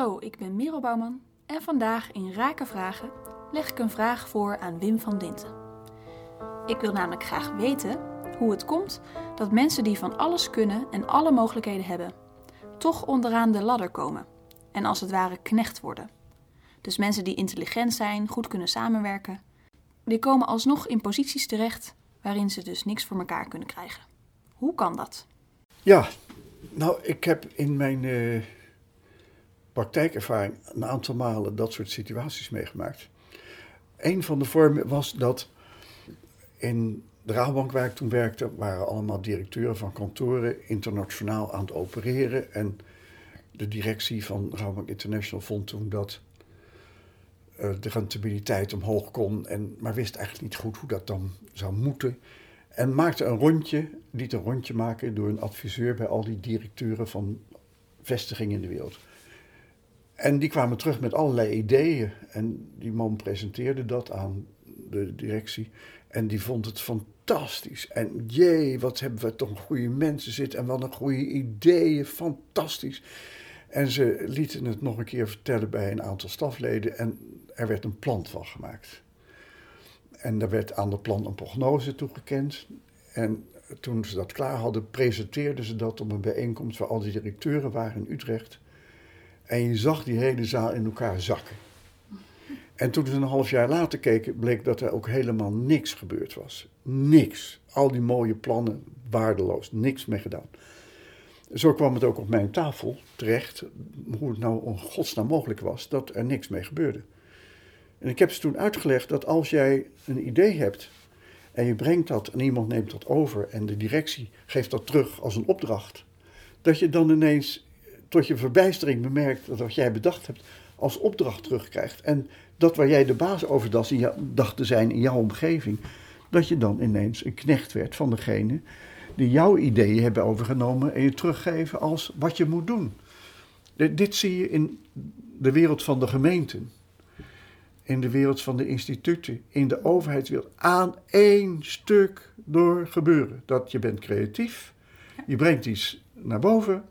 Hallo, ik ben Merel Bouwman en vandaag in Raken Vragen leg ik een vraag voor aan Wim van Dinten. Ik wil namelijk graag weten hoe het komt dat mensen die van alles kunnen en alle mogelijkheden hebben, toch onderaan de ladder komen en als het ware knecht worden. Dus mensen die intelligent zijn, goed kunnen samenwerken, die komen alsnog in posities terecht waarin ze dus niks voor elkaar kunnen krijgen. Hoe kan dat? Ja, nou, ik heb in mijn uh, praktijkervaring een aantal malen dat soort situaties meegemaakt. Een van de vormen was dat in de Rabobank waar ik toen werkte, waren allemaal directeuren van kantoren internationaal aan het opereren. En de directie van Rabobank International vond toen dat uh, de rentabiliteit omhoog kon, en, maar wist eigenlijk niet goed hoe dat dan zou moeten. En maakte een rondje, liet een rondje maken door een adviseur bij al die directeuren van vestigingen in de wereld. En die kwamen terug met allerlei ideeën. En die man presenteerde dat aan de directie. En die vond het fantastisch. En jee, wat hebben we toch goede mensen zitten. En wat een goede ideeën. Fantastisch. En ze lieten het nog een keer vertellen bij een aantal stafleden. En er werd een plan van gemaakt. En er werd aan het plan een prognose toegekend. En toen ze dat klaar hadden, presenteerden ze dat op een bijeenkomst waar al die directeuren waren in Utrecht. En je zag die hele zaal in elkaar zakken. En toen ze een half jaar later keken, bleek dat er ook helemaal niks gebeurd was. Niks. Al die mooie plannen, waardeloos. Niks mee gedaan. Zo kwam het ook op mijn tafel terecht, hoe het nou in godsnaam mogelijk was dat er niks mee gebeurde. En ik heb ze toen uitgelegd dat als jij een idee hebt en je brengt dat en iemand neemt dat over en de directie geeft dat terug als een opdracht, dat je dan ineens tot je verbijstering bemerkt dat wat jij bedacht hebt als opdracht terugkrijgt. En dat waar jij de baas over dacht te zijn in jouw omgeving, dat je dan ineens een knecht werd van degene die jouw ideeën hebben overgenomen en je teruggeven als wat je moet doen. Dit zie je in de wereld van de gemeenten in de wereld van de instituten, in de overheidswereld, aan één stuk door gebeuren. Dat je bent creatief, je brengt iets naar boven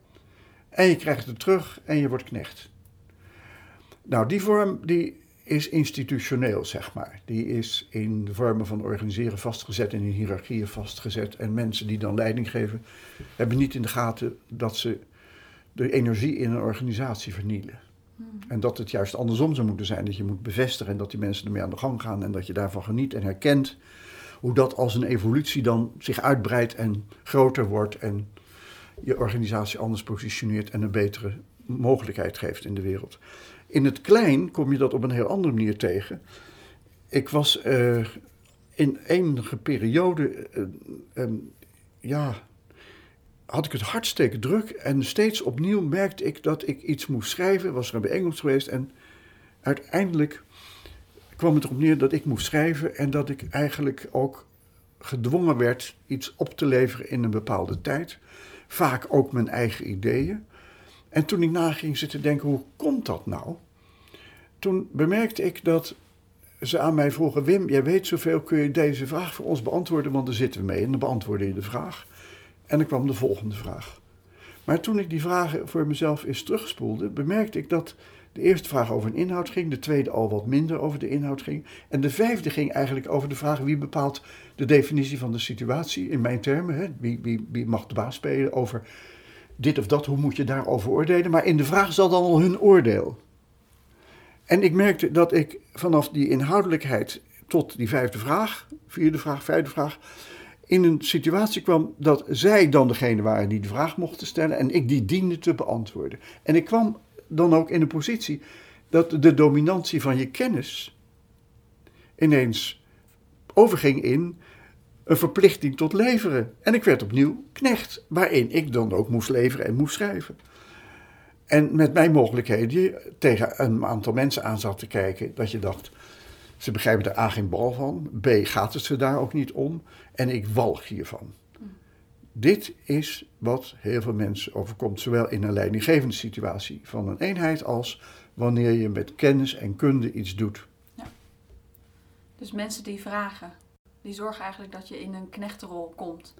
en je krijgt het terug en je wordt knecht. Nou, die vorm die is institutioneel, zeg maar. Die is in de vormen van organiseren vastgezet en in hiërarchieën vastgezet. En mensen die dan leiding geven, hebben niet in de gaten dat ze de energie in een organisatie vernielen. Hmm. En dat het juist andersom zou moeten zijn. Dat je moet bevestigen en dat die mensen ermee aan de gang gaan en dat je daarvan geniet en herkent. Hoe dat als een evolutie dan zich uitbreidt en groter wordt en je organisatie anders positioneert en een betere mogelijkheid geeft in de wereld. In het klein kom je dat op een heel andere manier tegen. Ik was uh, in enige periode, uh, ja, had ik het hartstikke druk en steeds opnieuw merkte ik dat ik iets moest schrijven. Was er een bijeenkomst geweest en uiteindelijk kwam het erop neer dat ik moest schrijven en dat ik eigenlijk ook gedwongen werd iets op te leveren in een bepaalde tijd. Vaak ook mijn eigen ideeën. En toen ik na ging zitten denken, hoe komt dat nou? Toen bemerkte ik dat ze aan mij vroegen, Wim, jij weet zoveel, kun je deze vraag voor ons beantwoorden, want daar zitten we mee. En dan beantwoordde je de vraag. En dan kwam de volgende vraag. Maar toen ik die vragen voor mezelf eens terugspoelde, bemerkte ik dat de eerste vraag over een inhoud ging, de tweede al wat minder over de inhoud ging. En de vijfde ging eigenlijk over de vraag wie bepaalt de definitie van de situatie in mijn termen. Hè? Wie, wie, wie mag de baas spelen over dit of dat, hoe moet je daarover oordelen. Maar in de vraag zat dan al hun oordeel. En ik merkte dat ik vanaf die inhoudelijkheid tot die vijfde vraag, vierde vraag, vijfde vraag, in een situatie kwam dat zij dan degene waren die de vraag mochten stellen en ik die diende te beantwoorden. En ik kwam dan ook in een positie dat de dominantie van je kennis ineens overging in een verplichting tot leveren. En ik werd opnieuw knecht, waarin ik dan ook moest leveren en moest schrijven. En met mijn mogelijkheden tegen een aantal mensen aan zat te kijken, dat je dacht, ze begrijpen er A geen bal van. B gaat het ze daar ook niet om. En ik walg hiervan. Dit is wat heel veel mensen overkomt, zowel in een leidinggevende situatie van een eenheid als wanneer je met kennis en kunde iets doet. Ja. Dus mensen die vragen, die zorgen eigenlijk dat je in een knechtenrol komt.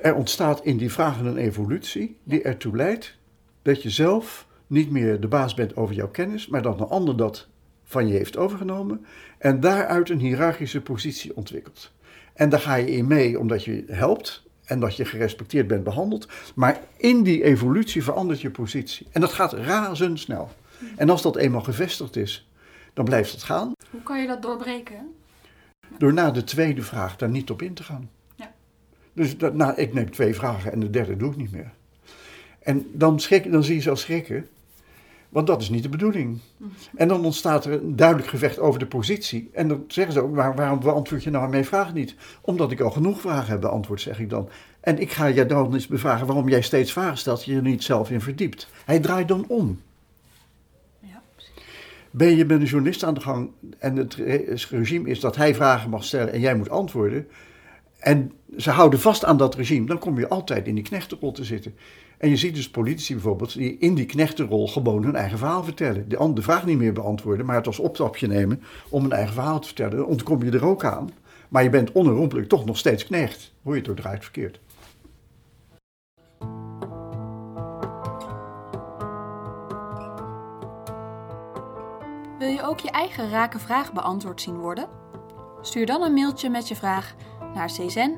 Er ontstaat in die vragen een evolutie die ertoe leidt dat je zelf niet meer de baas bent over jouw kennis, maar dat een ander dat van je heeft overgenomen en daaruit een hiërarchische positie ontwikkelt. En daar ga je in mee omdat je helpt en dat je gerespecteerd bent behandeld, maar in die evolutie verandert je positie. En dat gaat razendsnel. En als dat eenmaal gevestigd is, dan blijft het gaan. Hoe kan je dat doorbreken? Door na de tweede vraag daar niet op in te gaan. Ja. Dus dat, nou, ik neem twee vragen en de derde doe ik niet meer. En dan, schrik, dan zie je ze al schrikken, want dat is niet de bedoeling. En dan ontstaat er een duidelijk gevecht over de positie. En dan zeggen ze ook, waar, waarom beantwoord je nou aan mijn vraag niet? Omdat ik al genoeg vragen heb beantwoord, zeg ik dan. En ik ga je dan eens bevragen waarom jij steeds vragen stelt, je er niet zelf in verdiept. Hij draait dan om. Ja. Ben je met een journalist aan de gang en het re- regime is dat hij vragen mag stellen en jij moet antwoorden. En ze houden vast aan dat regime, dan kom je altijd in die knechtenrol te zitten. En je ziet dus politici bijvoorbeeld die in die knechtenrol gewoon hun eigen verhaal vertellen. De, de vraag niet meer beantwoorden, maar het als opstapje nemen om een eigen verhaal te vertellen. Dan ontkom je er ook aan. Maar je bent onherroepelijk toch nog steeds knecht. Hoe je het ook draait verkeerd. Wil je ook je eigen rake vraag beantwoord zien worden? Stuur dan een mailtje met je vraag naar czen@czen.nl.